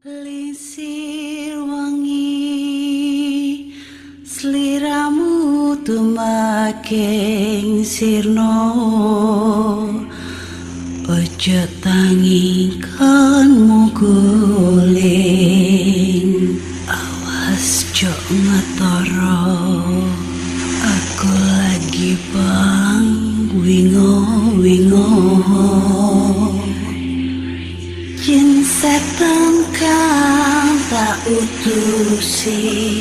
Lisir wangi sliramu tumaking sirno Ojo tangi kan to see.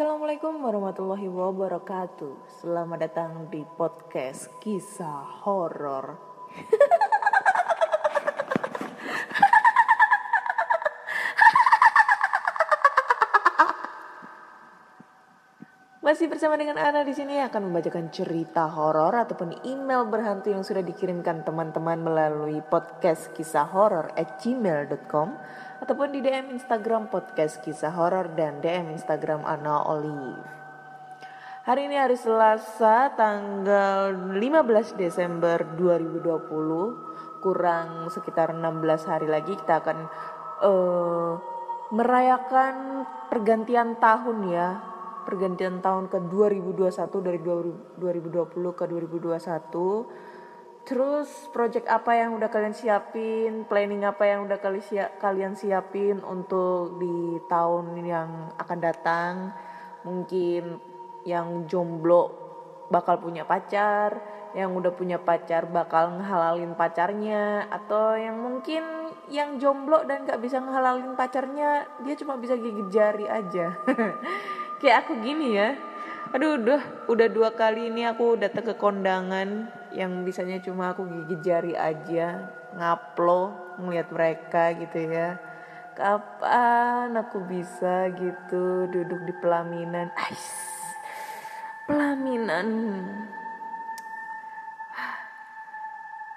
Assalamualaikum warahmatullahi wabarakatuh. Selamat datang di podcast kisah horor. Masih bersama dengan Ana di sini akan membacakan cerita horor ataupun email berhantu yang sudah dikirimkan teman-teman melalui podcast kisah horor at gmail.com ataupun di DM Instagram podcast kisah horor dan DM Instagram Ana Olive. Hari ini hari Selasa tanggal 15 Desember 2020 kurang sekitar 16 hari lagi kita akan uh, merayakan pergantian tahun ya pergantian tahun ke 2021 dari 2020 ke 2021 terus project apa yang udah kalian siapin? Planning apa yang udah kalian siapin untuk di tahun yang akan datang? Mungkin yang jomblo bakal punya pacar yang udah punya pacar bakal ngehalalin pacarnya atau yang mungkin yang jomblo dan gak bisa ngehalalin pacarnya dia cuma bisa gigit jari aja. Kayak aku gini ya. Aduh udah udah dua kali ini aku datang ke kondangan yang bisanya cuma aku gigit jari aja ngaplo ngeliat mereka gitu ya. Kapan aku bisa gitu duduk di pelaminan? Ais, pelaminan.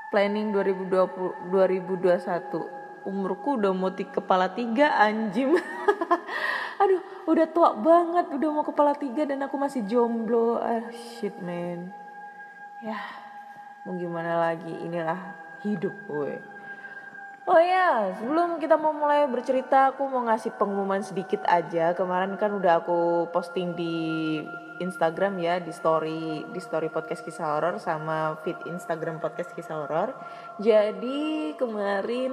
Planning 2020 2021 umurku udah mau di kepala tiga anjim aduh udah tua banget udah mau kepala tiga dan aku masih jomblo. Ah shit man. Ya mau gimana lagi inilah hidup gue Oh ya, sebelum kita mau mulai bercerita, aku mau ngasih pengumuman sedikit aja. Kemarin kan udah aku posting di Instagram ya, di story di story podcast kisah horor sama feed Instagram podcast kisah horor. Jadi kemarin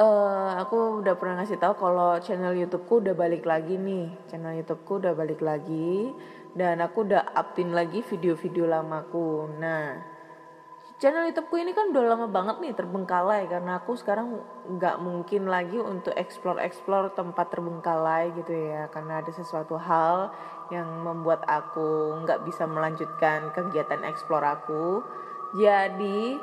uh, aku udah pernah ngasih tahu kalau channel YouTubeku udah balik lagi nih. Channel YouTubeku udah balik lagi dan aku udah upin lagi video-video lamaku. Nah, channel YouTubeku ini kan udah lama banget nih terbengkalai karena aku sekarang nggak mungkin lagi untuk explore-explore tempat terbengkalai gitu ya karena ada sesuatu hal yang membuat aku nggak bisa melanjutkan kegiatan explore aku. Jadi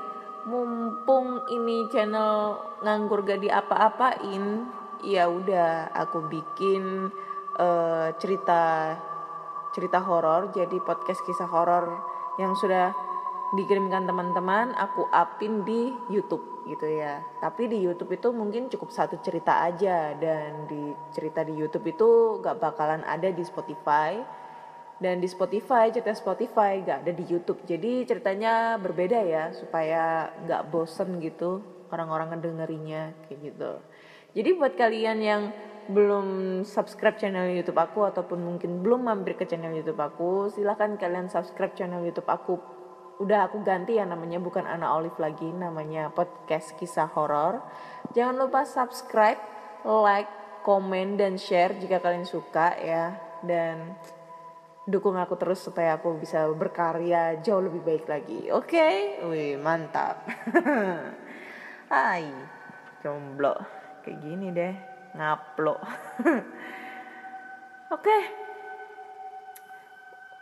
mumpung ini channel nganggur gak diapa-apain, ya udah aku bikin uh, cerita cerita horor jadi podcast kisah horor yang sudah dikirimkan teman-teman aku upin di YouTube gitu ya. Tapi di YouTube itu mungkin cukup satu cerita aja dan di cerita di YouTube itu gak bakalan ada di Spotify. Dan di Spotify cerita Spotify gak ada di YouTube. Jadi ceritanya berbeda ya supaya gak bosen gitu orang-orang ngedengerinya kayak gitu. Jadi buat kalian yang belum subscribe channel YouTube aku ataupun mungkin belum mampir ke channel YouTube aku silahkan kalian subscribe channel YouTube aku. Udah aku ganti ya namanya bukan Ana Olive lagi namanya podcast kisah horor. Jangan lupa subscribe like komen dan share jika kalian suka ya. Dan dukung aku terus supaya aku bisa berkarya jauh lebih baik lagi. Oke? Okay? wih mantap. Hai jomblo. Kayak gini deh ngaplo oke.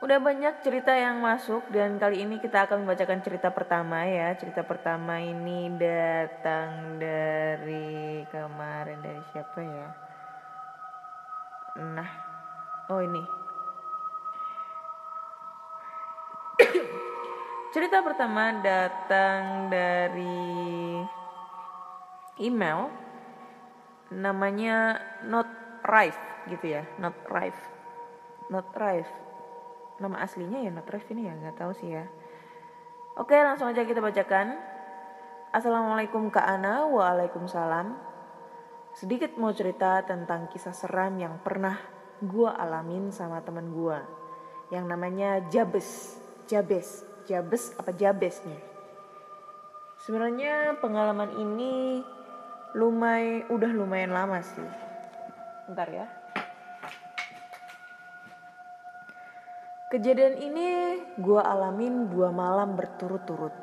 Udah banyak cerita yang masuk dan kali ini kita akan membacakan cerita pertama ya. Cerita pertama ini datang dari kemarin dari siapa ya? Nah, oh ini. cerita pertama datang dari email namanya not rife gitu ya, not rife. Not rife. Nama aslinya ya Natref ini ya nggak tahu sih ya. Oke langsung aja kita bacakan. Assalamualaikum Kak Ana. Waalaikumsalam. Sedikit mau cerita tentang kisah seram yang pernah gua alamin sama teman gua. Yang namanya Jabes. Jabes. Jabes apa Jabes nih sebenarnya pengalaman ini lumayan udah lumayan lama sih bentar ya Kejadian ini gue alamin dua malam berturut-turut.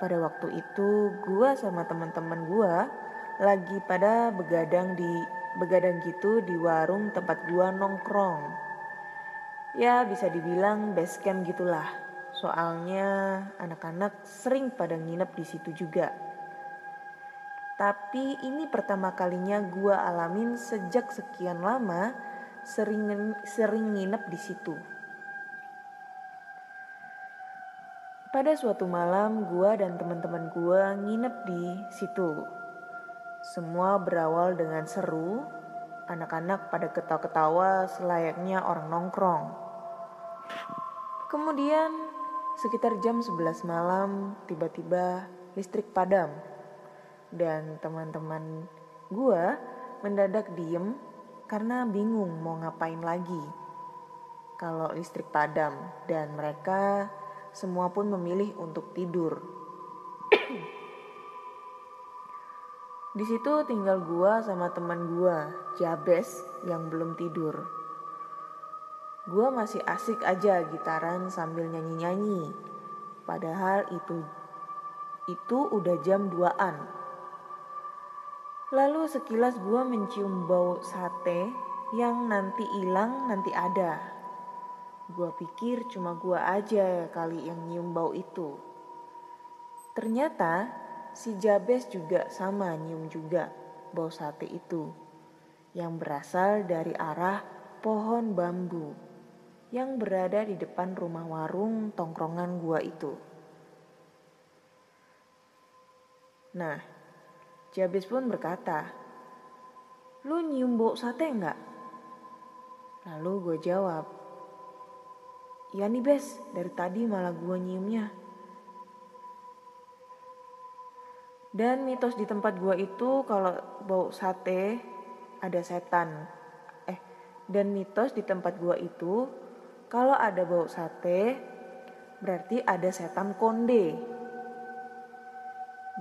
Pada waktu itu gue sama teman-teman gue lagi pada begadang di begadang gitu di warung tempat gue nongkrong. Ya bisa dibilang base camp gitulah. Soalnya anak-anak sering pada nginep di situ juga. Tapi ini pertama kalinya gue alamin sejak sekian lama sering sering nginep di situ. Pada suatu malam, gua dan teman-teman gua nginep di situ. Semua berawal dengan seru, anak-anak pada ketawa-ketawa selayaknya orang nongkrong. Kemudian, sekitar jam 11 malam, tiba-tiba listrik padam. Dan teman-teman gua mendadak diem karena bingung mau ngapain lagi. Kalau listrik padam dan mereka semua pun memilih untuk tidur. Di situ tinggal gua sama teman gua, Jabes, yang belum tidur. Gua masih asik aja gitaran sambil nyanyi-nyanyi. Padahal itu itu udah jam 2-an. Lalu sekilas gua mencium bau sate yang nanti hilang nanti ada. Gua pikir cuma gua aja kali yang nyium bau itu. Ternyata si Jabes juga sama nyium juga bau sate itu yang berasal dari arah pohon bambu yang berada di depan rumah warung tongkrongan gua itu. Nah, Jabes pun berkata, Lu nyium bau sate enggak? Lalu gue jawab, Iya nih Bes, dari tadi malah gue nyiumnya. Dan mitos di tempat gue itu kalau bau sate ada setan. Eh, dan mitos di tempat gue itu kalau ada bau sate berarti ada setan konde.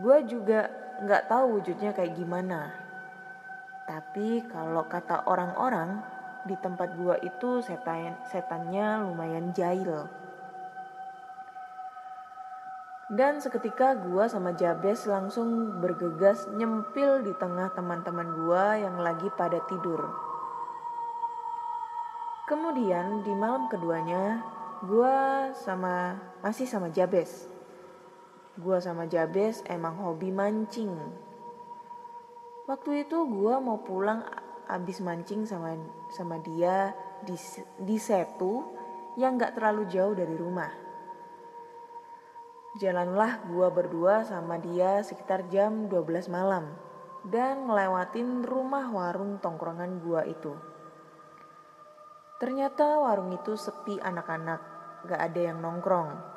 Gue juga nggak tahu wujudnya kayak gimana. Tapi kalau kata orang-orang di tempat gua itu setan setannya lumayan jahil. Dan seketika gua sama Jabes langsung bergegas nyempil di tengah teman-teman gua yang lagi pada tidur. Kemudian di malam keduanya gua sama masih sama Jabes. Gua sama Jabes emang hobi mancing. Waktu itu gua mau pulang abis mancing sama sama dia di di Setu yang gak terlalu jauh dari rumah. Jalanlah gua berdua sama dia sekitar jam 12 malam dan ngelewatin rumah warung tongkrongan gua itu. Ternyata warung itu sepi anak-anak, gak ada yang nongkrong.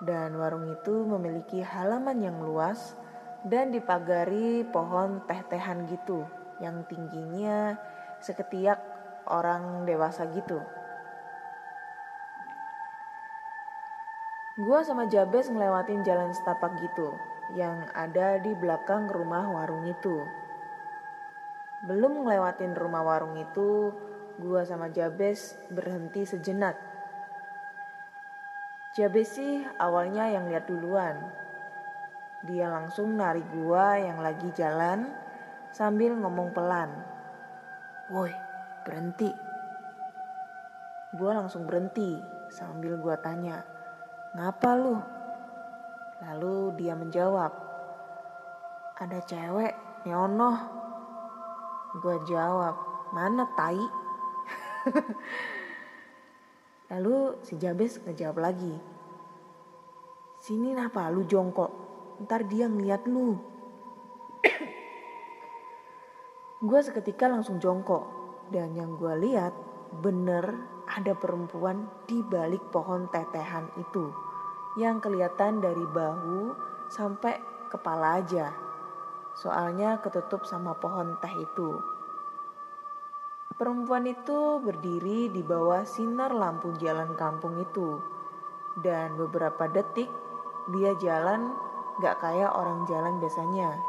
Dan warung itu memiliki halaman yang luas dan dipagari pohon teh-tehan gitu yang tingginya seketiak orang dewasa gitu. Gua sama Jabes ngelewatin jalan setapak gitu yang ada di belakang rumah warung itu. Belum ngelewatin rumah warung itu, gua sama Jabes berhenti sejenak. Jabes sih awalnya yang lihat duluan. Dia langsung narik gua yang lagi jalan sambil ngomong pelan. Woi, berhenti. Gue langsung berhenti sambil gue tanya, ngapa lu? Lalu dia menjawab, ada cewek, nyonoh. Gue jawab, mana tai? Lalu si Jabes ngejawab lagi, sini napa lu jongkok, ntar dia ngeliat lu. gue seketika langsung jongkok dan yang gue lihat bener ada perempuan di balik pohon tetehan itu yang kelihatan dari bahu sampai kepala aja. Soalnya ketutup sama pohon teh itu. Perempuan itu berdiri di bawah sinar lampu jalan kampung itu. Dan beberapa detik dia jalan gak kayak orang jalan biasanya.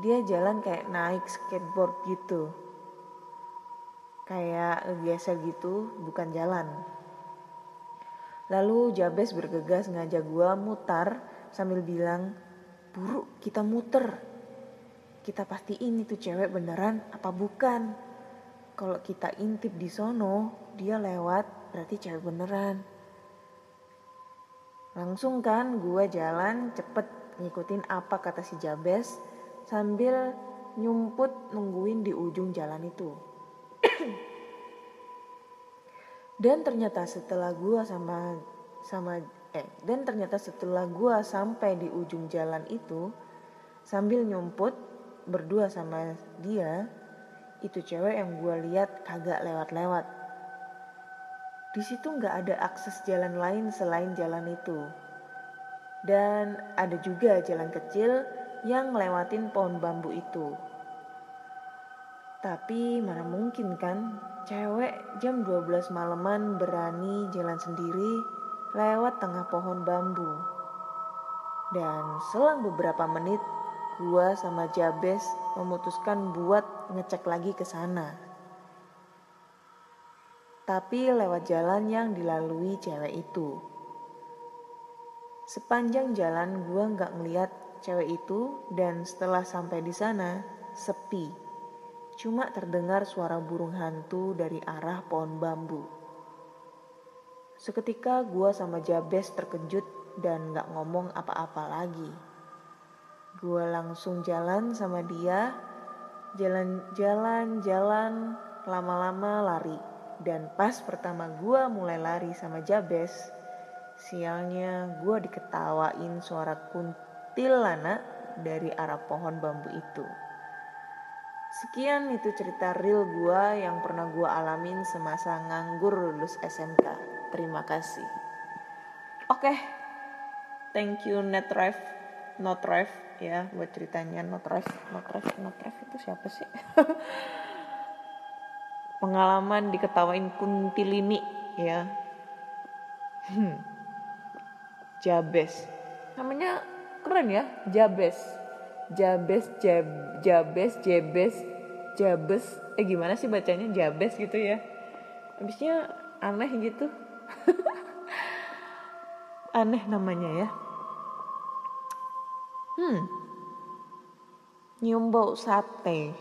Dia jalan kayak naik skateboard gitu. Kayak biasa gitu, bukan jalan. Lalu Jabes bergegas ngajak gua mutar sambil bilang, "Buruk, kita muter. Kita pastiin itu cewek beneran apa bukan. Kalau kita intip di sono, dia lewat, berarti cewek beneran." Langsung kan gua jalan cepet ngikutin apa kata si Jabes sambil nyumput nungguin di ujung jalan itu. dan ternyata setelah gua sama sama eh dan ternyata setelah gua sampai di ujung jalan itu sambil nyumput berdua sama dia itu cewek yang gua lihat kagak lewat-lewat di situ nggak ada akses jalan lain selain jalan itu dan ada juga jalan kecil yang ngelewatin pohon bambu itu. Tapi mana mungkin kan cewek jam 12 malaman berani jalan sendiri lewat tengah pohon bambu. Dan selang beberapa menit gua sama Jabes memutuskan buat ngecek lagi ke sana. Tapi lewat jalan yang dilalui cewek itu. Sepanjang jalan gua nggak ngeliat cewek itu dan setelah sampai di sana sepi. Cuma terdengar suara burung hantu dari arah pohon bambu. Seketika gua sama Jabes terkejut dan gak ngomong apa-apa lagi. Gua langsung jalan sama dia, jalan-jalan, jalan, lama-lama lari. Dan pas pertama gua mulai lari sama Jabes, sialnya gua diketawain suara kunti kuntilanak dari arah pohon bambu itu. Sekian itu cerita real gua yang pernah gua alamin semasa nganggur lulus SMK. Terima kasih. Oke, okay. thank you Netref, Notref ya buat ceritanya Notref, Notref, Notref itu siapa sih? Pengalaman diketawain kuntilini ya. Hmm. Jabes. Namanya keren ya Jabes Jabes Jab, Jabes Jabes Jabes eh gimana sih bacanya? Jabes gitu ya. Habisnya aneh gitu. Aneh namanya ya. Hmm. Nyium sate.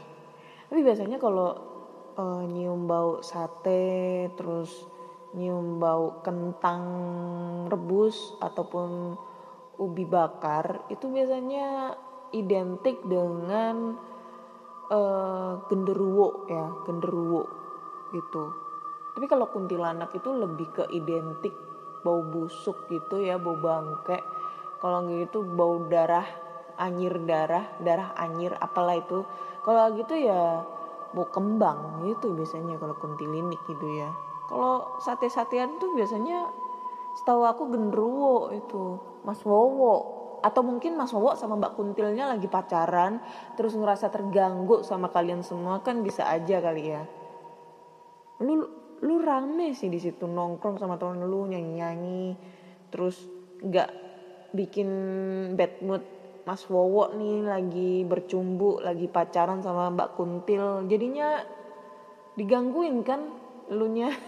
Tapi biasanya kalau uh, nyium bau sate terus nyium bau kentang rebus ataupun ubi bakar itu biasanya identik dengan uh, genderuwo ya genderuwo gitu. Tapi kalau kuntilanak itu lebih ke identik bau busuk gitu ya bau bangke. Kalau gitu bau darah anyir darah darah anyir apalah itu. Kalau gitu ya bau kembang gitu biasanya kalau kuntilinik gitu ya. Kalau sate-satean tuh biasanya setahu aku genderuwo itu Mas Wowo. Atau mungkin Mas Wowo sama Mbak Kuntilnya lagi pacaran terus ngerasa terganggu sama kalian semua kan bisa aja kali ya. Lu lu rame sih di situ nongkrong sama temen lu nyanyi nyanyi terus nggak bikin bad mood Mas Wowo nih lagi bercumbu lagi pacaran sama Mbak Kuntil. Jadinya digangguin kan elunya?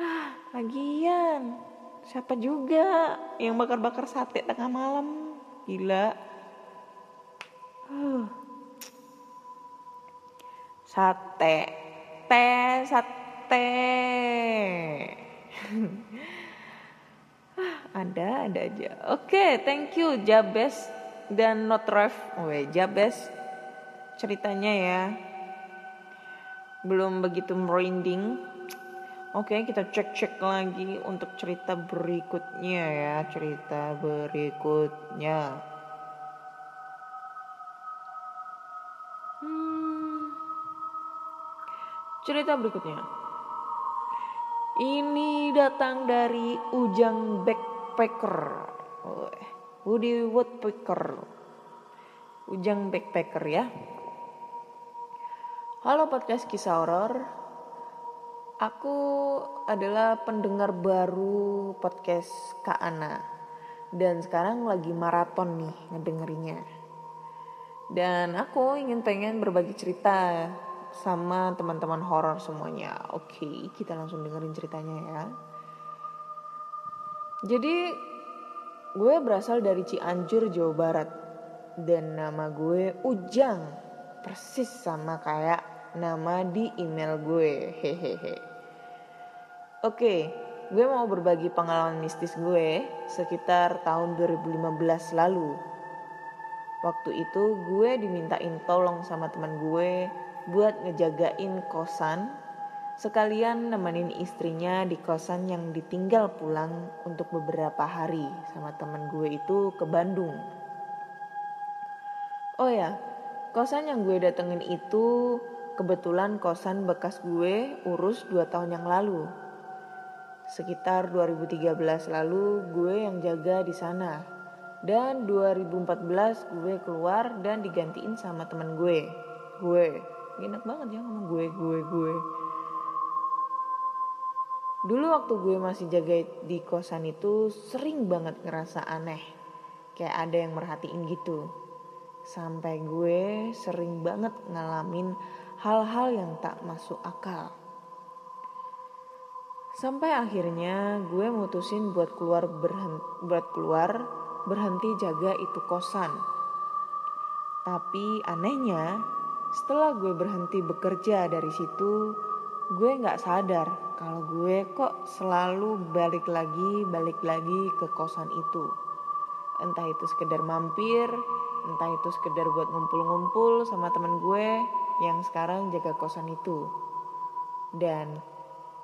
Ah, lagian. Siapa juga yang bakar-bakar sate tengah malam? Gila. Sate. Teh sat ada ada aja. Oke okay, thank you Jabes dan Notref Oke, Jabes ceritanya ya. Belum begitu merinding. Oke okay, kita cek cek lagi untuk cerita berikutnya ya cerita berikutnya. Hmm, cerita berikutnya ini datang dari Ujang Backpacker. Woody Woodpecker. Ujang Backpacker ya. Halo podcast kisah horor. Aku adalah pendengar baru podcast Kak Ana. Dan sekarang lagi maraton nih ngedengerinya. Dan aku ingin pengen berbagi cerita sama teman-teman horor semuanya. Oke, kita langsung dengerin ceritanya ya. Jadi gue berasal dari Cianjur, Jawa Barat. Dan nama gue Ujang. Persis sama kayak nama di email gue. Hehehe. Oke, gue mau berbagi pengalaman mistis gue sekitar tahun 2015 lalu. Waktu itu gue dimintain tolong sama teman gue buat ngejagain kosan sekalian nemenin istrinya di kosan yang ditinggal pulang untuk beberapa hari sama temen gue itu ke Bandung. Oh ya, kosan yang gue datengin itu kebetulan kosan bekas gue urus 2 tahun yang lalu. Sekitar 2013 lalu gue yang jaga di sana. Dan 2014 gue keluar dan digantiin sama temen gue. Gue enak banget ya ngomong gue gue gue. Dulu waktu gue masih jaga di kosan itu sering banget ngerasa aneh. Kayak ada yang merhatiin gitu. Sampai gue sering banget ngalamin hal-hal yang tak masuk akal. Sampai akhirnya gue mutusin buat keluar berhenti, buat keluar berhenti jaga itu kosan. Tapi anehnya setelah gue berhenti bekerja dari situ, gue gak sadar kalau gue kok selalu balik lagi, balik lagi ke kosan itu. Entah itu sekedar mampir, entah itu sekedar buat ngumpul-ngumpul sama temen gue yang sekarang jaga kosan itu. Dan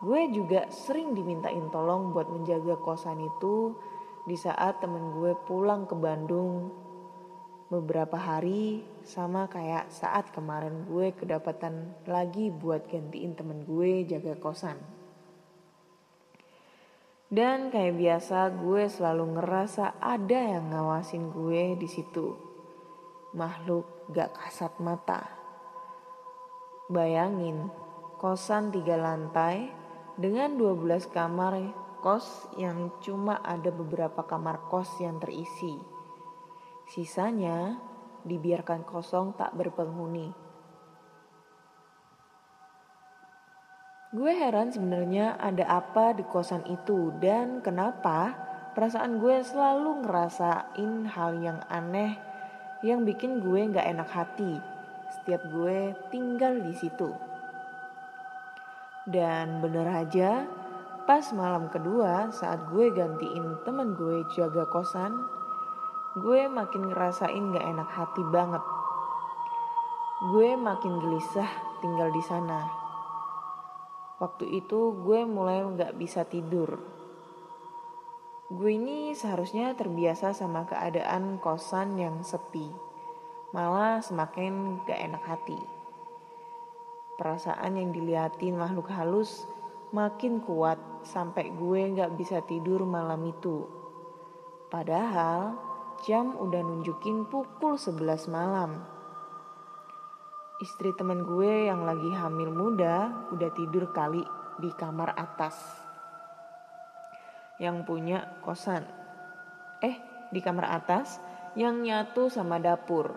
gue juga sering dimintain tolong buat menjaga kosan itu di saat temen gue pulang ke Bandung beberapa hari sama kayak saat kemarin gue kedapatan lagi buat gantiin temen gue jaga kosan. Dan kayak biasa gue selalu ngerasa ada yang ngawasin gue di situ. Makhluk gak kasat mata. Bayangin, kosan tiga lantai dengan 12 kamar kos yang cuma ada beberapa kamar kos yang terisi Sisanya dibiarkan kosong tak berpenghuni. Gue heran sebenarnya ada apa di kosan itu dan kenapa perasaan gue selalu ngerasain hal yang aneh yang bikin gue gak enak hati setiap gue tinggal di situ. Dan bener aja, pas malam kedua saat gue gantiin temen gue jaga kosan, gue makin ngerasain gak enak hati banget. Gue makin gelisah tinggal di sana. Waktu itu gue mulai gak bisa tidur. Gue ini seharusnya terbiasa sama keadaan kosan yang sepi. Malah semakin gak enak hati. Perasaan yang diliatin makhluk halus makin kuat sampai gue gak bisa tidur malam itu. Padahal jam udah nunjukin pukul 11 malam. Istri temen gue yang lagi hamil muda udah tidur kali di kamar atas. Yang punya kosan. Eh, di kamar atas yang nyatu sama dapur.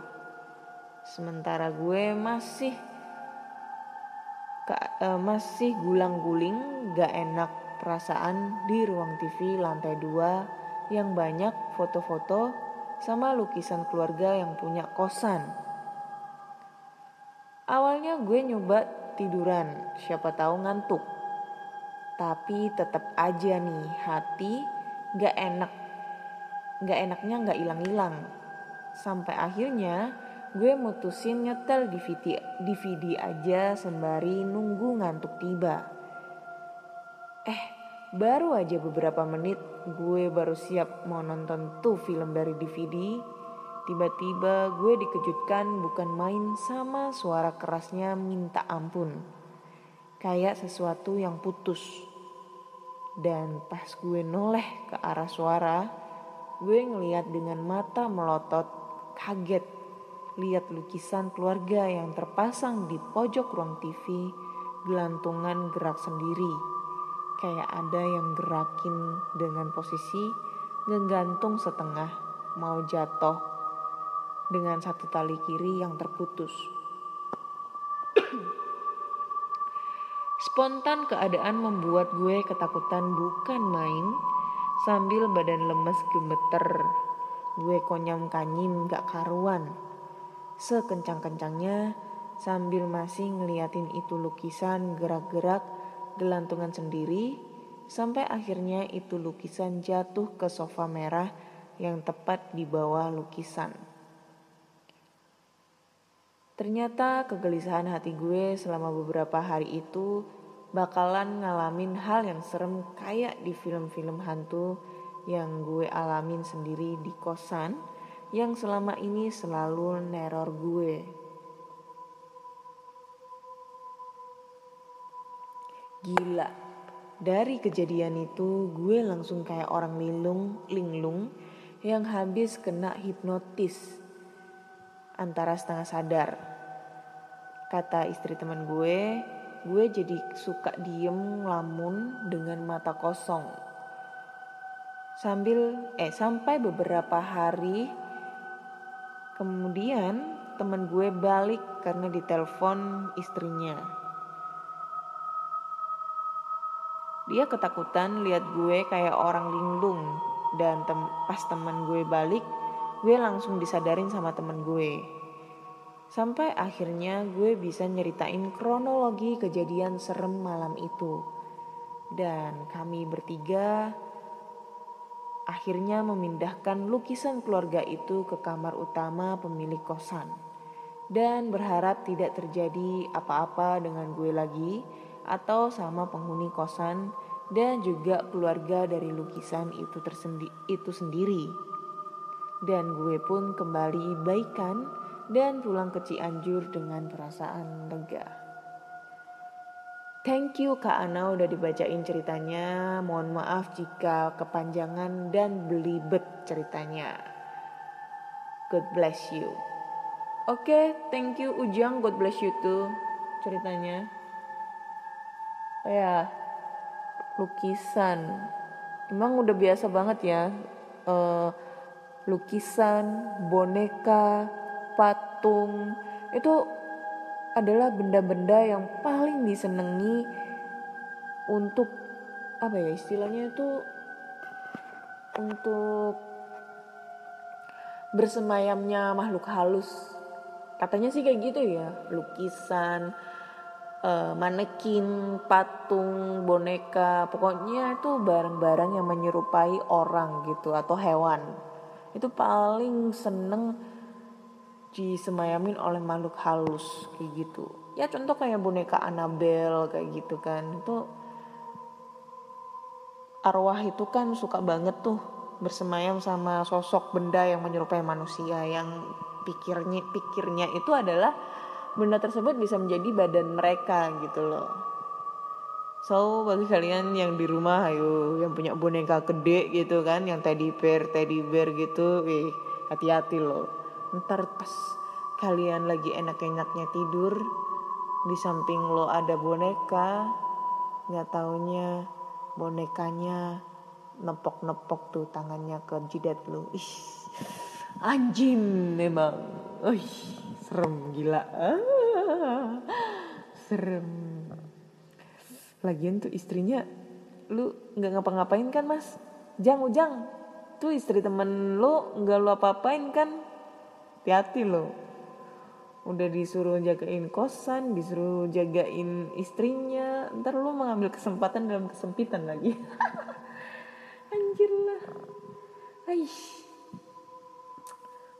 Sementara gue masih uh, masih gulang-guling gak enak perasaan di ruang TV lantai 2 yang banyak foto-foto sama lukisan keluarga yang punya kosan. Awalnya gue nyoba tiduran, siapa tahu ngantuk. Tapi tetap aja nih hati gak enak. Gak enaknya gak hilang-hilang. Sampai akhirnya gue mutusin nyetel DVD, DVD aja sembari nunggu ngantuk tiba. Eh, baru aja beberapa menit gue baru siap mau nonton tuh film dari DVD. Tiba-tiba gue dikejutkan bukan main sama suara kerasnya minta ampun. Kayak sesuatu yang putus. Dan pas gue noleh ke arah suara, gue ngeliat dengan mata melotot, kaget lihat lukisan keluarga yang terpasang di pojok ruang TV, gelantungan gerak sendiri. Kayak ada yang gerakin dengan posisi ngegantung setengah, mau jatuh dengan satu tali kiri yang terputus. Spontan keadaan membuat gue ketakutan bukan main, sambil badan lemes gemeter. Gue konyam kanyim gak karuan sekencang-kencangnya sambil masih ngeliatin itu lukisan gerak-gerak gelantungan sendiri sampai akhirnya itu lukisan jatuh ke sofa merah yang tepat di bawah lukisan. Ternyata kegelisahan hati gue selama beberapa hari itu bakalan ngalamin hal yang serem kayak di film-film hantu yang gue alamin sendiri di kosan yang selama ini selalu neror gue. Gila, dari kejadian itu gue langsung kayak orang lilung, linglung yang habis kena hipnotis antara setengah sadar. Kata istri teman gue, gue jadi suka diem ngelamun dengan mata kosong. Sambil eh sampai beberapa hari Kemudian teman gue balik karena ditelepon istrinya. Dia ketakutan lihat gue kayak orang linglung dan tem pas teman gue balik, gue langsung disadarin sama teman gue. Sampai akhirnya gue bisa nyeritain kronologi kejadian serem malam itu. Dan kami bertiga akhirnya memindahkan lukisan keluarga itu ke kamar utama pemilik kosan dan berharap tidak terjadi apa-apa dengan gue lagi atau sama penghuni kosan dan juga keluarga dari lukisan itu tersendi itu sendiri. Dan gue pun kembali baikan dan pulang ke Cianjur dengan perasaan lega. Thank you Kak Ana udah dibacain ceritanya. Mohon maaf jika kepanjangan dan belibet ceritanya. God bless you. Oke, okay, thank you Ujang. God bless you too ceritanya. Oh ya, lukisan. Emang udah biasa banget ya. Uh, lukisan, boneka, patung itu adalah benda-benda yang paling disenangi untuk apa ya istilahnya itu untuk bersemayamnya makhluk halus katanya sih kayak gitu ya lukisan uh, manekin patung boneka pokoknya itu barang-barang yang menyerupai orang gitu atau hewan. Itu paling seneng disemayamin oleh makhluk halus kayak gitu. Ya contoh kayak boneka Annabelle kayak gitu kan. Itu arwah itu kan suka banget tuh bersemayam sama sosok benda yang menyerupai manusia yang pikirnya pikirnya itu adalah benda tersebut bisa menjadi badan mereka gitu loh. So bagi kalian yang di rumah ayo yang punya boneka gede gitu kan yang teddy bear teddy bear gitu, wih hati-hati loh. Ntar pas kalian lagi enak-enaknya tidur di samping lo ada boneka nggak taunya bonekanya nepok-nepok tuh tangannya ke jidat lo. Ih anjing memang ih serem gila. Ah, serem. Lagian tuh istrinya lu nggak ngapa-ngapain kan mas? Jang ujang tuh istri temen lu nggak lu apa-apain kan? Hati-hati lo. Udah disuruh jagain kosan disuruh jagain istrinya ntar lu mengambil kesempatan dalam kesempitan lagi. Anjir lah. Aish.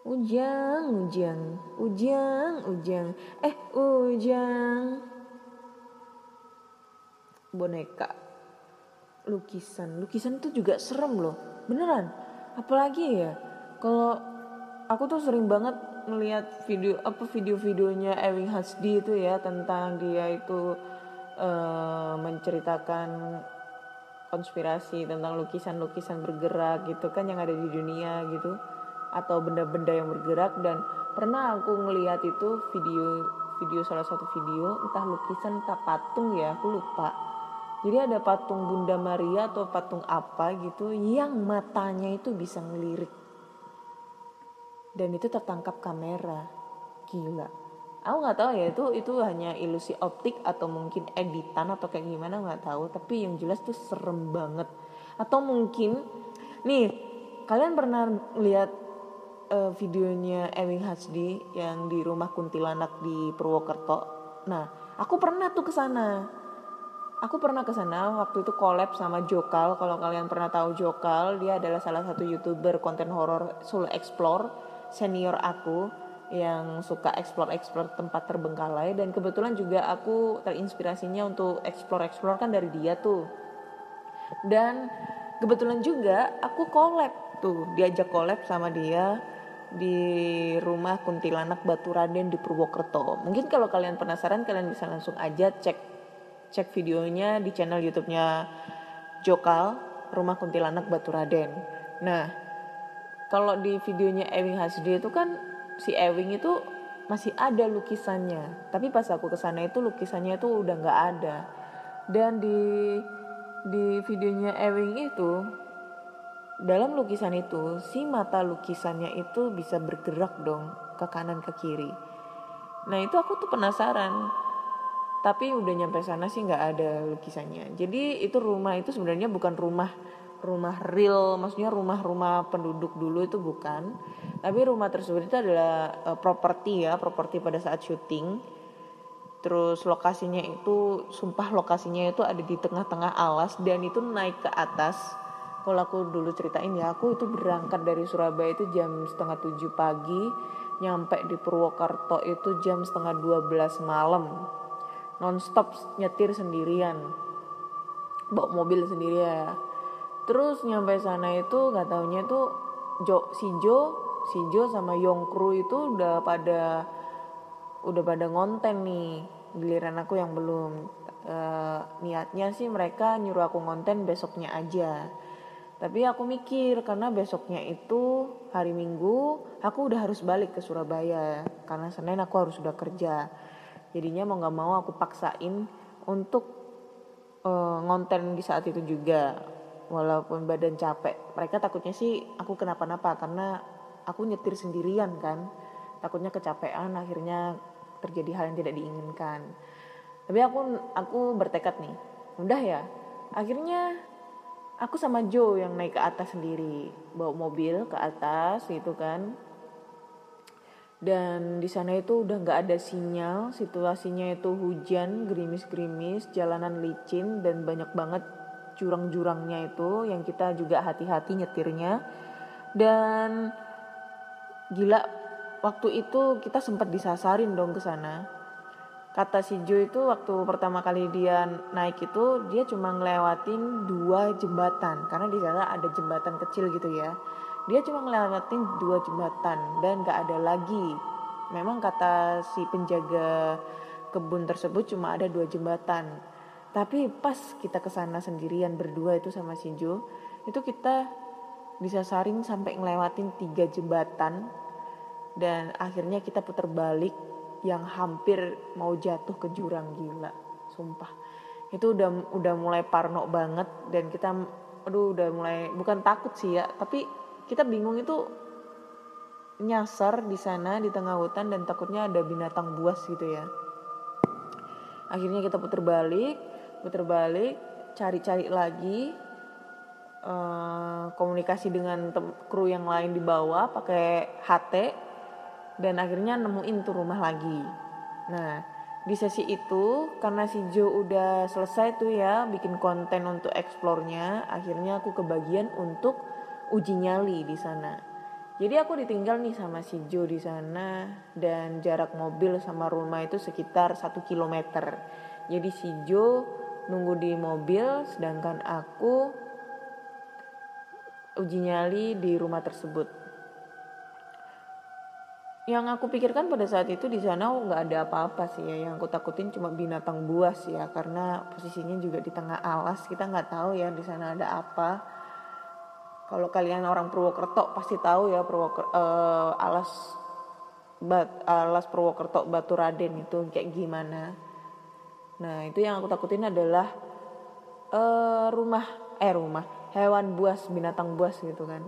Ujang, ujang, ujang, ujang. Eh, ujang. Boneka. Lukisan. Lukisan itu juga serem loh. Beneran. Apalagi ya. Kalau aku tuh sering banget melihat video apa video-videonya Ewing Hasdi itu ya tentang dia itu uh, menceritakan konspirasi tentang lukisan-lukisan bergerak gitu kan yang ada di dunia gitu atau benda-benda yang bergerak. Dan pernah aku ngeliat itu video video salah satu video entah lukisan entah patung ya aku lupa. Jadi ada patung Bunda Maria atau patung apa gitu yang matanya itu bisa ngelirik. Dan itu tertangkap kamera. Gila. Aku nggak tahu ya itu itu hanya ilusi optik atau mungkin editan atau kayak gimana nggak tahu. Tapi yang jelas tuh serem banget. Atau mungkin nih kalian pernah lihat uh, videonya Ewing Hasdi yang di rumah kuntilanak di Purwokerto. Nah, aku pernah tuh ke sana. Aku pernah ke sana waktu itu collab sama Jokal. Kalau kalian pernah tahu Jokal, dia adalah salah satu YouTuber konten horor solo explore senior aku yang suka explore-explore tempat terbengkalai dan kebetulan juga aku terinspirasinya untuk explore-explore kan dari dia tuh. Dan kebetulan juga aku collab tuh, diajak collab sama dia di rumah kuntilanak Batu Raden di Purwokerto. Mungkin kalau kalian penasaran kalian bisa langsung aja cek cek videonya di channel YouTube-nya Jokal Rumah Kuntilanak Batu Raden. Nah, kalau di videonya Ewing Hasdi itu kan si Ewing itu masih ada lukisannya. Tapi pas aku ke sana itu lukisannya itu udah nggak ada. Dan di di videonya Ewing itu dalam lukisan itu si mata lukisannya itu bisa bergerak dong ke kanan ke kiri. Nah itu aku tuh penasaran. Tapi udah nyampe sana sih nggak ada lukisannya. Jadi itu rumah itu sebenarnya bukan rumah rumah real maksudnya rumah-rumah penduduk dulu itu bukan. Tapi rumah tersebut itu adalah uh, properti ya properti pada saat syuting. Terus lokasinya itu sumpah lokasinya itu ada di tengah-tengah alas dan itu naik ke atas kalau aku dulu ceritain ya aku itu berangkat dari Surabaya itu jam setengah tujuh pagi nyampe di Purwokerto itu jam setengah dua belas malam. Nonstop nyetir sendirian bawa mobil sendiri ya terus nyampe sana itu nggak taunya tuh Jo si Jo si Jo sama Yongkru itu udah pada udah pada ngonten nih giliran aku yang belum. E, niatnya sih mereka nyuruh aku ngonten besoknya aja tapi aku mikir karena besoknya itu hari Minggu aku udah harus balik ke Surabaya karena Senin aku harus sudah kerja. Jadinya mau nggak mau aku paksain untuk uh, ngonten di saat itu juga. Walaupun badan capek, mereka takutnya sih aku kenapa-napa karena aku nyetir sendirian kan. Takutnya kecapean akhirnya terjadi hal yang tidak diinginkan. Tapi aku aku bertekad nih, udah ya. Akhirnya aku sama Joe yang naik ke atas sendiri bawa mobil ke atas gitu kan. Dan di sana itu udah nggak ada sinyal situasinya itu hujan gerimis-gerimis jalanan licin dan banyak banget jurang-jurangnya itu yang kita juga hati-hati nyetirnya. Dan gila waktu itu kita sempat disasarin dong ke sana kata si Jo itu waktu pertama kali dia naik itu dia cuma ngelewatin dua jembatan. Karena di sana ada jembatan kecil gitu ya. Dia cuma ngelewatin dua jembatan dan gak ada lagi. Memang kata si penjaga kebun tersebut cuma ada dua jembatan. Tapi pas kita ke sana sendirian berdua itu sama si Jo itu kita bisa saring sampai ngelewatin tiga jembatan. Dan akhirnya kita putar balik yang hampir mau jatuh ke jurang gila sumpah. Itu udah udah mulai parno banget dan kita aduh udah mulai bukan takut sih ya tapi kita bingung itu nyasar di sana di tengah hutan dan takutnya ada binatang buas gitu ya. Akhirnya kita putar balik putar balik cari-cari lagi uh, komunikasi dengan kru yang lain di bawah pakai HT dan akhirnya nemuin tuh rumah lagi. Nah di sesi itu karena si Jo udah selesai tuh ya bikin konten untuk eksplornya akhirnya aku kebagian untuk uji nyali di sana. Jadi aku ditinggal nih sama si Jo di sana dan jarak mobil sama rumah itu sekitar satu kilometer. Jadi si Jo nunggu di mobil sedangkan aku uji nyali di rumah tersebut yang aku pikirkan pada saat itu di sana nggak ada apa-apa sih ya. Yang aku takutin cuma binatang buas ya karena posisinya juga di tengah alas. Kita nggak tahu ya di sana ada apa. Kalau kalian orang Purwokerto pasti tahu ya Purwokerto uh, alas bat, alas Purwokerto Batu Raden itu kayak gimana. Nah itu yang aku takutin adalah uh, rumah eh rumah hewan buas binatang buas gitu kan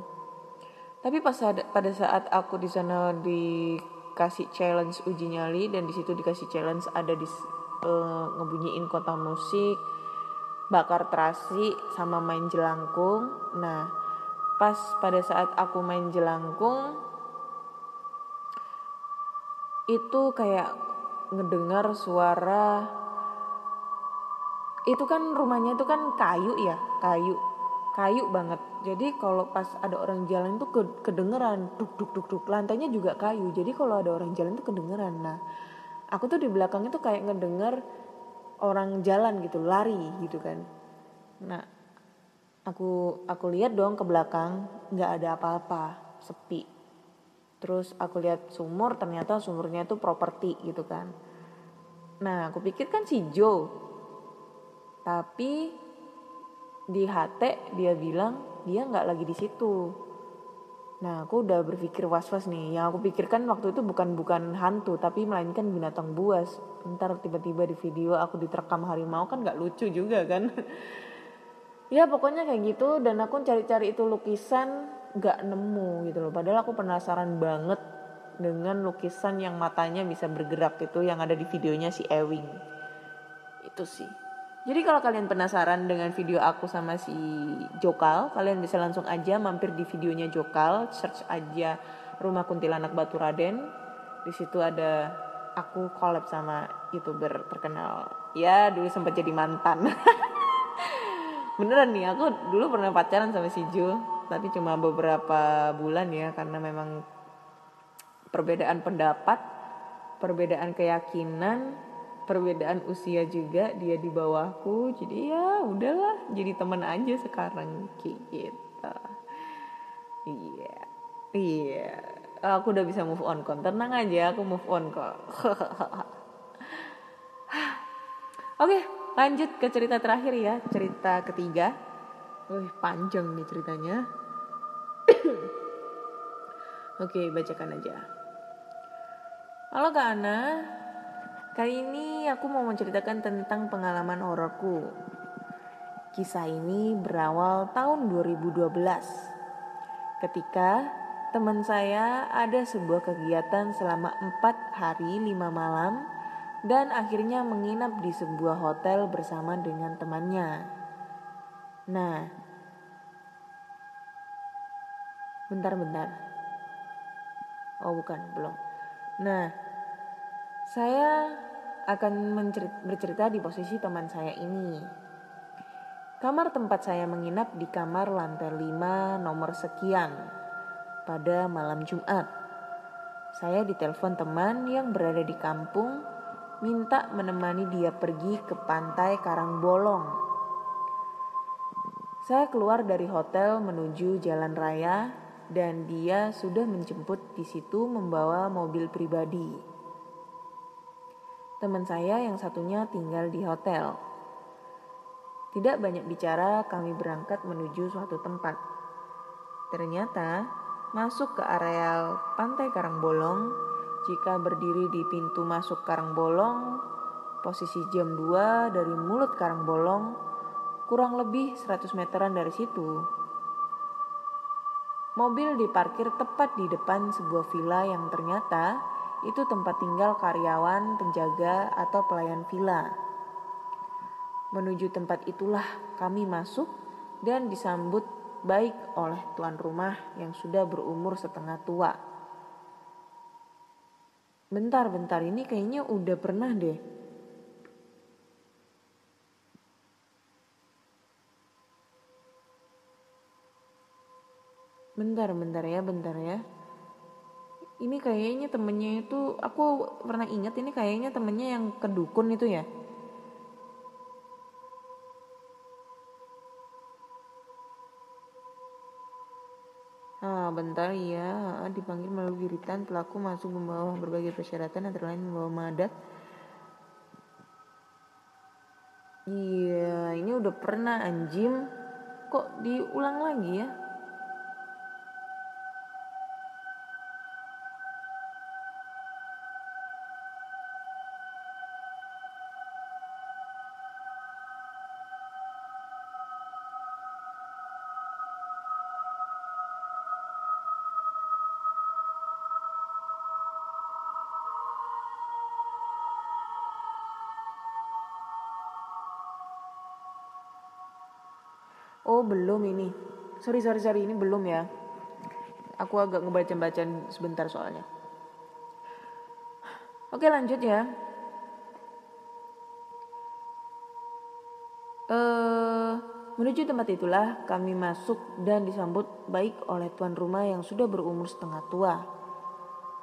tapi pas ada, pada saat aku di sana dikasih challenge uji nyali dan di situ dikasih challenge ada di uh, ngebunyiin kota musik, bakar terasi sama main jelangkung. Nah, pas pada saat aku main jelangkung itu kayak ngedengar suara itu kan rumahnya itu kan kayu ya, kayu kayu banget jadi kalau pas ada orang jalan tuh kedengeran duk duk duk duk lantainya juga kayu. Jadi kalau ada orang jalan tuh kedengeran. Nah aku tuh di belakangnya tuh kayak ngedenger orang jalan gitu lari gitu kan. Nah aku aku lihat dong ke belakang nggak ada apa-apa sepi. Terus aku lihat sumur ternyata sumurnya tuh properti gitu kan. Nah aku pikir kan si Joe. Tapi di HT dia bilang dia nggak lagi di situ. Nah aku udah berpikir was-was nih. Yang aku pikirkan waktu itu bukan bukan hantu tapi melainkan binatang buas. Ntar tiba-tiba di video aku diterkam harimau kan nggak lucu juga kan? Ya pokoknya kayak gitu. Dan aku cari-cari itu lukisan nggak nemu gitu loh. Padahal aku penasaran banget dengan lukisan yang matanya bisa bergerak itu yang ada di videonya si Ewing. Itu sih jadi kalau kalian penasaran dengan video aku sama si Jokal, kalian bisa langsung aja mampir di videonya Jokal, search aja Rumah Kuntilanak Batu Raden. Di situ ada aku collab sama youtuber terkenal. Ya dulu sempat jadi mantan. Beneran nih, aku dulu pernah pacaran sama si Jo, tapi cuma beberapa bulan ya karena memang perbedaan pendapat, perbedaan keyakinan, perbedaan usia juga dia di bawahku. Jadi ya udahlah jadi teman aja sekarang gitu. Iya iya. Aku udah bisa move on kok tenang aja aku move on kok. Oke lanjut ke cerita terakhir ya cerita ketiga. Wih panjang nih ceritanya. Oke bacakan aja. Halo Kak Ana Kali ini aku mau menceritakan tentang pengalaman hororku. Kisah ini berawal tahun 2012. Ketika teman saya ada sebuah kegiatan selama 4 hari 5 malam dan akhirnya menginap di sebuah hotel bersama dengan temannya. Nah, bentar-bentar. Oh bukan, belum. Nah, saya akan bercerita di posisi teman saya ini. Kamar tempat saya menginap di kamar lantai 5 nomor sekian pada malam Jumat. Saya ditelepon teman yang berada di kampung minta menemani dia pergi ke pantai Karangbolong. Saya keluar dari hotel menuju jalan raya dan dia sudah menjemput di situ membawa mobil pribadi. Teman saya yang satunya tinggal di hotel. Tidak banyak bicara, kami berangkat menuju suatu tempat. Ternyata, masuk ke area pantai Karangbolong, jika berdiri di pintu masuk Karangbolong, posisi jam 2 dari mulut Karangbolong, kurang lebih 100 meteran dari situ. Mobil diparkir tepat di depan sebuah villa yang ternyata itu tempat tinggal karyawan, penjaga, atau pelayan villa. Menuju tempat itulah kami masuk dan disambut baik oleh tuan rumah yang sudah berumur setengah tua. Bentar, bentar. Ini kayaknya udah pernah deh. Bentar, bentar ya, bentar ya. Ini kayaknya temennya itu, aku pernah ingat ini kayaknya temennya yang kedukun itu ya. Ah, bentar ya, dipanggil melalui wiritan pelaku masuk membawa berbagai persyaratan antara lain membawa madat. Iya, ini udah pernah anjim. Kok diulang lagi ya? Belum ini. Sorry sorry sorry ini belum ya. Aku agak ngebaca-baca sebentar soalnya. Oke lanjut ya. Eh menuju tempat itulah kami masuk dan disambut baik oleh tuan rumah yang sudah berumur setengah tua.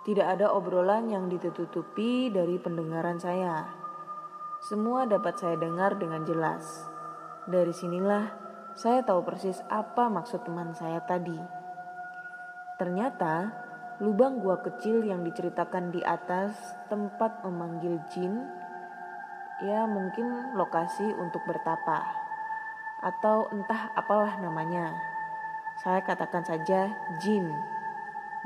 Tidak ada obrolan yang ditutupi dari pendengaran saya. Semua dapat saya dengar dengan jelas. Dari sinilah saya tahu persis apa maksud teman saya tadi. Ternyata, lubang gua kecil yang diceritakan di atas tempat memanggil jin, ya mungkin lokasi untuk bertapa, atau entah apalah namanya. Saya katakan saja jin,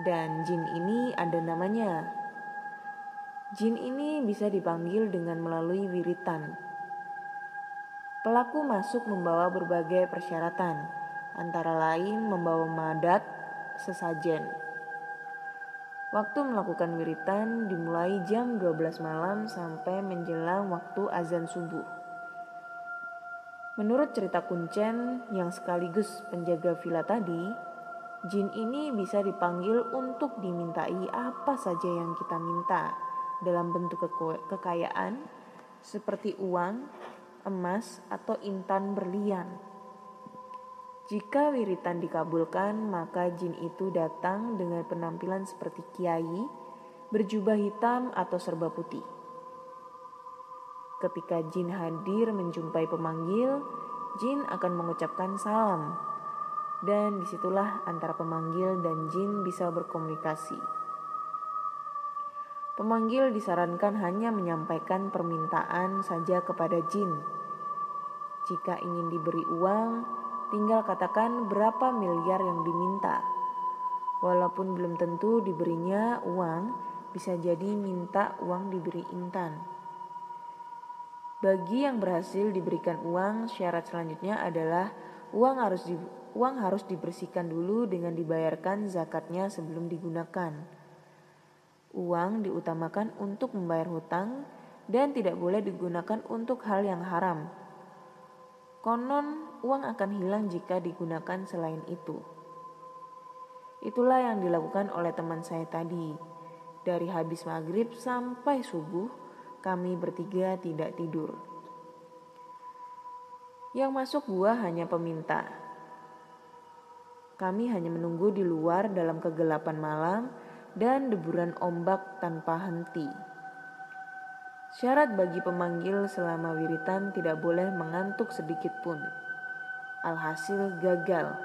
dan jin ini ada namanya. Jin ini bisa dipanggil dengan melalui wiritan Pelaku masuk membawa berbagai persyaratan, antara lain membawa madat sesajen. Waktu melakukan wiritan dimulai jam 12 malam sampai menjelang waktu azan subuh. Menurut cerita Kuncen yang sekaligus penjaga villa tadi, jin ini bisa dipanggil untuk dimintai apa saja yang kita minta dalam bentuk kekayaan seperti uang, emas, atau intan berlian. Jika wiritan dikabulkan, maka jin itu datang dengan penampilan seperti kiai, berjubah hitam atau serba putih. Ketika jin hadir menjumpai pemanggil, jin akan mengucapkan salam, dan di situlah antara pemanggil dan jin bisa berkomunikasi. Pemanggil disarankan hanya menyampaikan permintaan saja kepada jin. Jika ingin diberi uang, tinggal katakan berapa miliar yang diminta. Walaupun belum tentu diberinya uang, bisa jadi minta uang diberi intan. Bagi yang berhasil diberikan uang, syarat selanjutnya adalah uang harus di, uang harus dibersihkan dulu dengan dibayarkan zakatnya sebelum digunakan. Uang diutamakan untuk membayar hutang dan tidak boleh digunakan untuk hal yang haram. Konon, uang akan hilang jika digunakan selain itu. Itulah yang dilakukan oleh teman saya tadi. Dari habis maghrib sampai subuh, kami bertiga tidak tidur. Yang masuk gua hanya peminta. Kami hanya menunggu di luar dalam kegelapan malam dan deburan ombak tanpa henti. Syarat bagi pemanggil selama wiritan tidak boleh mengantuk sedikit pun. Alhasil gagal.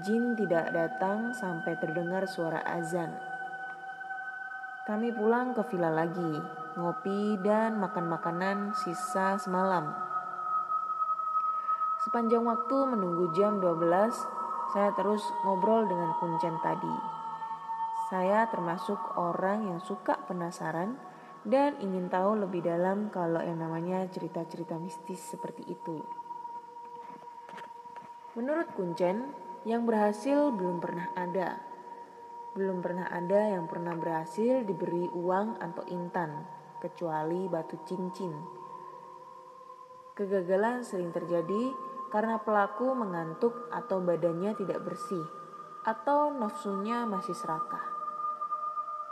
Jin tidak datang sampai terdengar suara azan. Kami pulang ke villa lagi, ngopi dan makan makanan sisa semalam. Sepanjang waktu menunggu jam 12, saya terus ngobrol dengan kuncen tadi. Saya termasuk orang yang suka penasaran dan ingin tahu lebih dalam kalau yang namanya cerita-cerita mistis seperti itu. Menurut Kuncen, yang berhasil belum pernah ada. Belum pernah ada yang pernah berhasil diberi uang atau intan, kecuali batu cincin. Kegagalan sering terjadi karena pelaku mengantuk atau badannya tidak bersih, atau nafsunya masih serakah.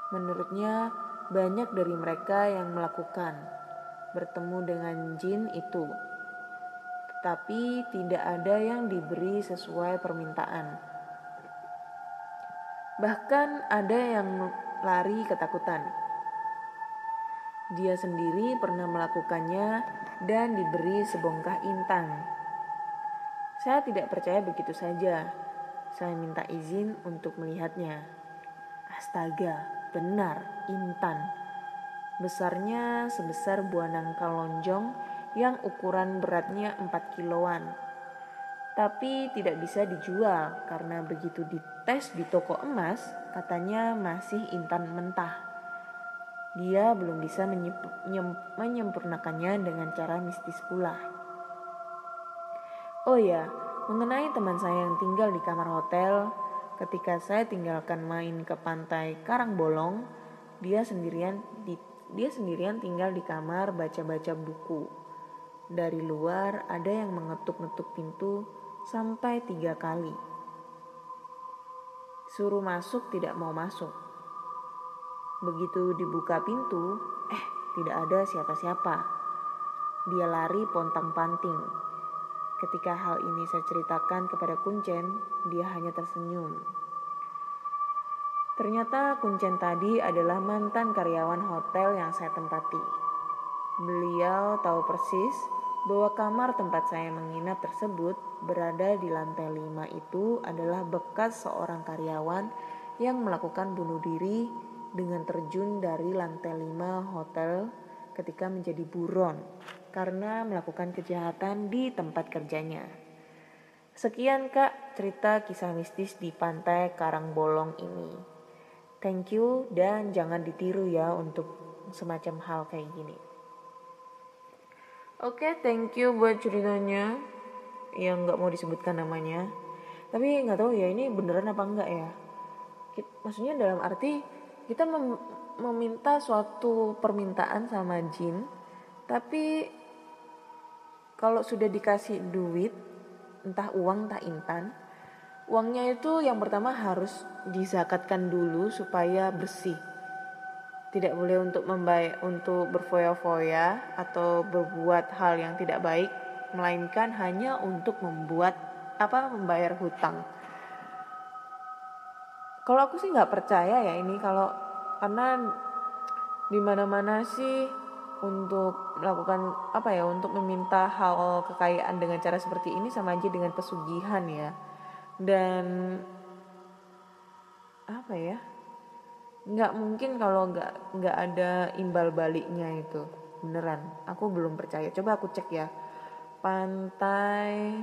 Menurutnya, banyak dari mereka yang melakukan bertemu dengan jin itu. Tetapi tidak ada yang diberi sesuai permintaan. Bahkan ada yang lari ketakutan. Dia sendiri pernah melakukannya dan diberi sebongkah intan. Saya tidak percaya begitu saja. Saya minta izin untuk melihatnya. Astaga, benar, intan. Besarnya sebesar buah nangka lonjong yang ukuran beratnya 4 kiloan. Tapi tidak bisa dijual karena begitu dites di toko emas, katanya masih intan mentah. Dia belum bisa menyempurnakannya dengan cara mistis pula. Oh ya, mengenai teman saya yang tinggal di kamar hotel, ketika saya tinggalkan main ke pantai Karangbolong, dia sendirian di, dia sendirian tinggal di kamar baca-baca buku. Dari luar ada yang mengetuk-ngetuk pintu sampai tiga kali. Suruh masuk tidak mau masuk. Begitu dibuka pintu, eh tidak ada siapa-siapa. Dia lari pontang-panting. Ketika hal ini saya ceritakan kepada Kuncen, dia hanya tersenyum. Ternyata Kuncen tadi adalah mantan karyawan hotel yang saya tempati. Beliau tahu persis bahwa kamar tempat saya menginap tersebut berada di lantai lima itu adalah bekas seorang karyawan yang melakukan bunuh diri dengan terjun dari lantai lima hotel ketika menjadi buron karena melakukan kejahatan di tempat kerjanya. Sekian kak cerita kisah mistis di pantai Karangbolong ini. Thank you dan jangan ditiru ya untuk semacam hal kayak gini. Oke, okay, thank you buat ceritanya yang nggak mau disebutkan namanya. Tapi nggak tahu ya ini beneran apa enggak ya. Maksudnya dalam arti kita mem meminta suatu permintaan sama jin, tapi kalau sudah dikasih duit, entah uang entah intan, uangnya itu yang pertama harus dizakatkan dulu supaya bersih. Tidak boleh untuk membaik untuk berfoya-foya atau berbuat hal yang tidak baik melainkan hanya untuk membuat apa membayar hutang. Kalau aku sih nggak percaya ya ini kalau karena di mana-mana sih untuk melakukan apa ya untuk meminta hal kekayaan dengan cara seperti ini sama aja dengan pesugihan ya. Dan apa ya nggak mungkin kalau nggak nggak ada imbal baliknya itu beneran. Aku belum percaya. Coba aku cek ya. Pantai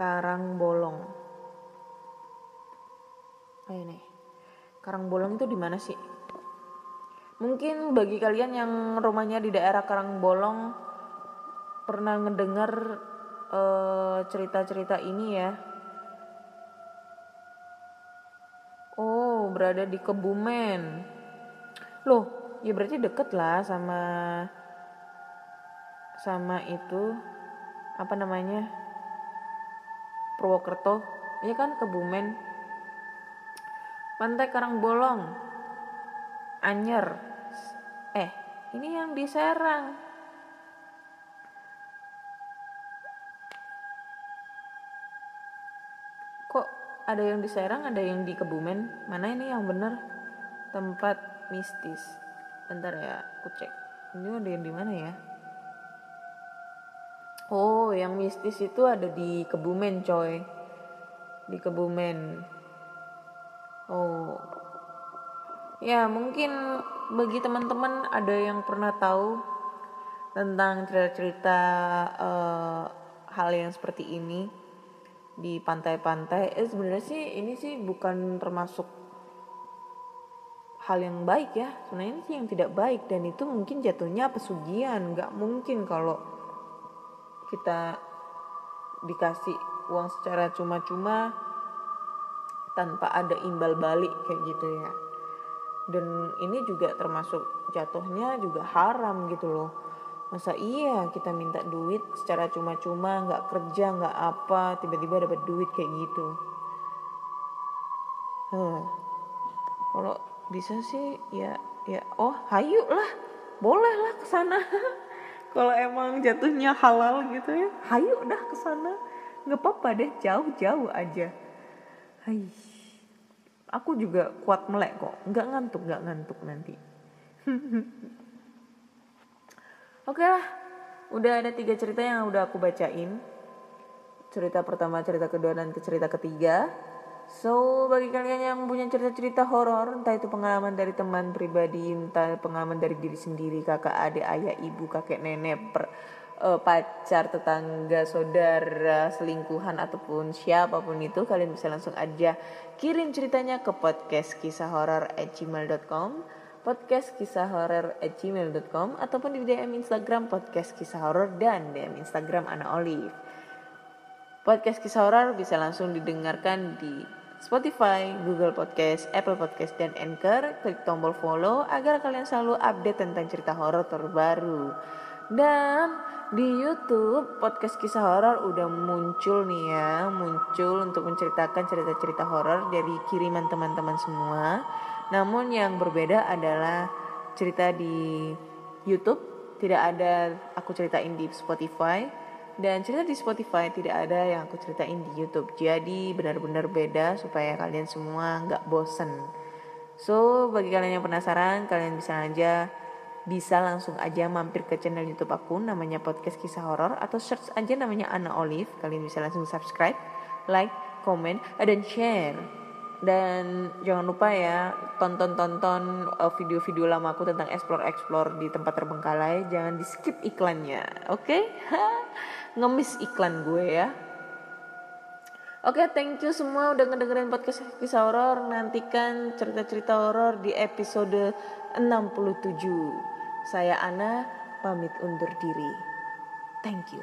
Karang Bolong oh ini. Karang Bolong itu di mana sih mungkin bagi kalian yang rumahnya di daerah Karang Bolong pernah ngedengar uh, cerita-cerita ini ya? Berada di Kebumen. Loh, ya berarti deket lah sama sama itu apa namanya? Purwokerto. Ya kan Kebumen? Pantai Karangbolong Anyer. eh ini yang di Serang kok ada yang di Serang ada yang di Kebumen mana ini yang benar? Tempat mistis. Bentar ya aku cek. Ini ada yang di mana ya? Oh yang mistis itu ada di Kebumen coy. Di Kebumen. Oh. Ya mungkin bagi teman-teman ada yang pernah tahu tentang cerita-cerita uh, hal yang seperti ini di pantai-pantai? Eh sebenarnya sih ini sih bukan termasuk hal yang baik ya. Sebenarnya ini sih yang tidak baik dan itu mungkin jatuhnya pesugihan. Nggak mungkin kalau kita dikasih uang secara cuma-cuma tanpa ada imbal balik kayak gitu ya dan ini juga termasuk jatuhnya juga haram gitu loh. Masa iya kita minta duit secara cuma-cuma nggak kerja nggak apa tiba-tiba dapat duit kayak gitu? Huh. kalau bisa sih ya ya oh hayu lah. Boleh lah ke sana. Kalau emang jatuhnya halal gitu ya. Hayu dah ke sana. Nggak apa-apa deh jauh-jauh aja. Hai aku juga kuat melek kok. Nggak ngantuk nggak ngantuk nanti. Oke lah. Udah ada tiga cerita yang udah aku bacain. Cerita pertama cerita kedua dan cerita ketiga. So, bagi kalian yang punya cerita-cerita horor, entah itu pengalaman dari teman pribadi, entah pengalaman dari diri sendiri, kakak, adik, ayah, ibu, kakek, nenek, per, uh, pacar, tetangga, saudara, selingkuhan ataupun siapa pun itu, kalian bisa langsung aja kirim ceritanya ke podcast kisah horor gmail.com podcast kisah horor gmail.com ataupun di DM Instagram podcast kisah horor dan DM Instagram Ana Olive. Podcast kisah horor bisa langsung didengarkan di Spotify, Google Podcast, Apple Podcast, dan Anchor. Klik tombol follow agar kalian selalu update tentang cerita horor terbaru. Dan di YouTube podcast kisah horor udah muncul nih ya, muncul untuk menceritakan cerita-cerita horor dari kiriman teman-teman semua. Namun yang berbeda adalah cerita di YouTube tidak ada aku ceritain di Spotify dan cerita di Spotify tidak ada yang aku ceritain di YouTube. Jadi benar-benar beda supaya kalian semua nggak bosen. So bagi kalian yang penasaran, kalian bisa aja bisa langsung aja mampir ke channel YouTube aku namanya podcast kisah horor atau search aja namanya Anna Olive. Kalian bisa langsung subscribe, like, comment, dan share. Dan jangan lupa ya tonton-tonton uh, video-video lama aku tentang explore-explore di tempat terbengkalai. Jangan di skip iklannya, oke? Okay? ngemis iklan gue ya. Oke, okay, thank you semua udah ngedengerin podcast kisah horor. Nantikan cerita-cerita horor di episode 67. Saya Ana pamit undur diri. Thank you.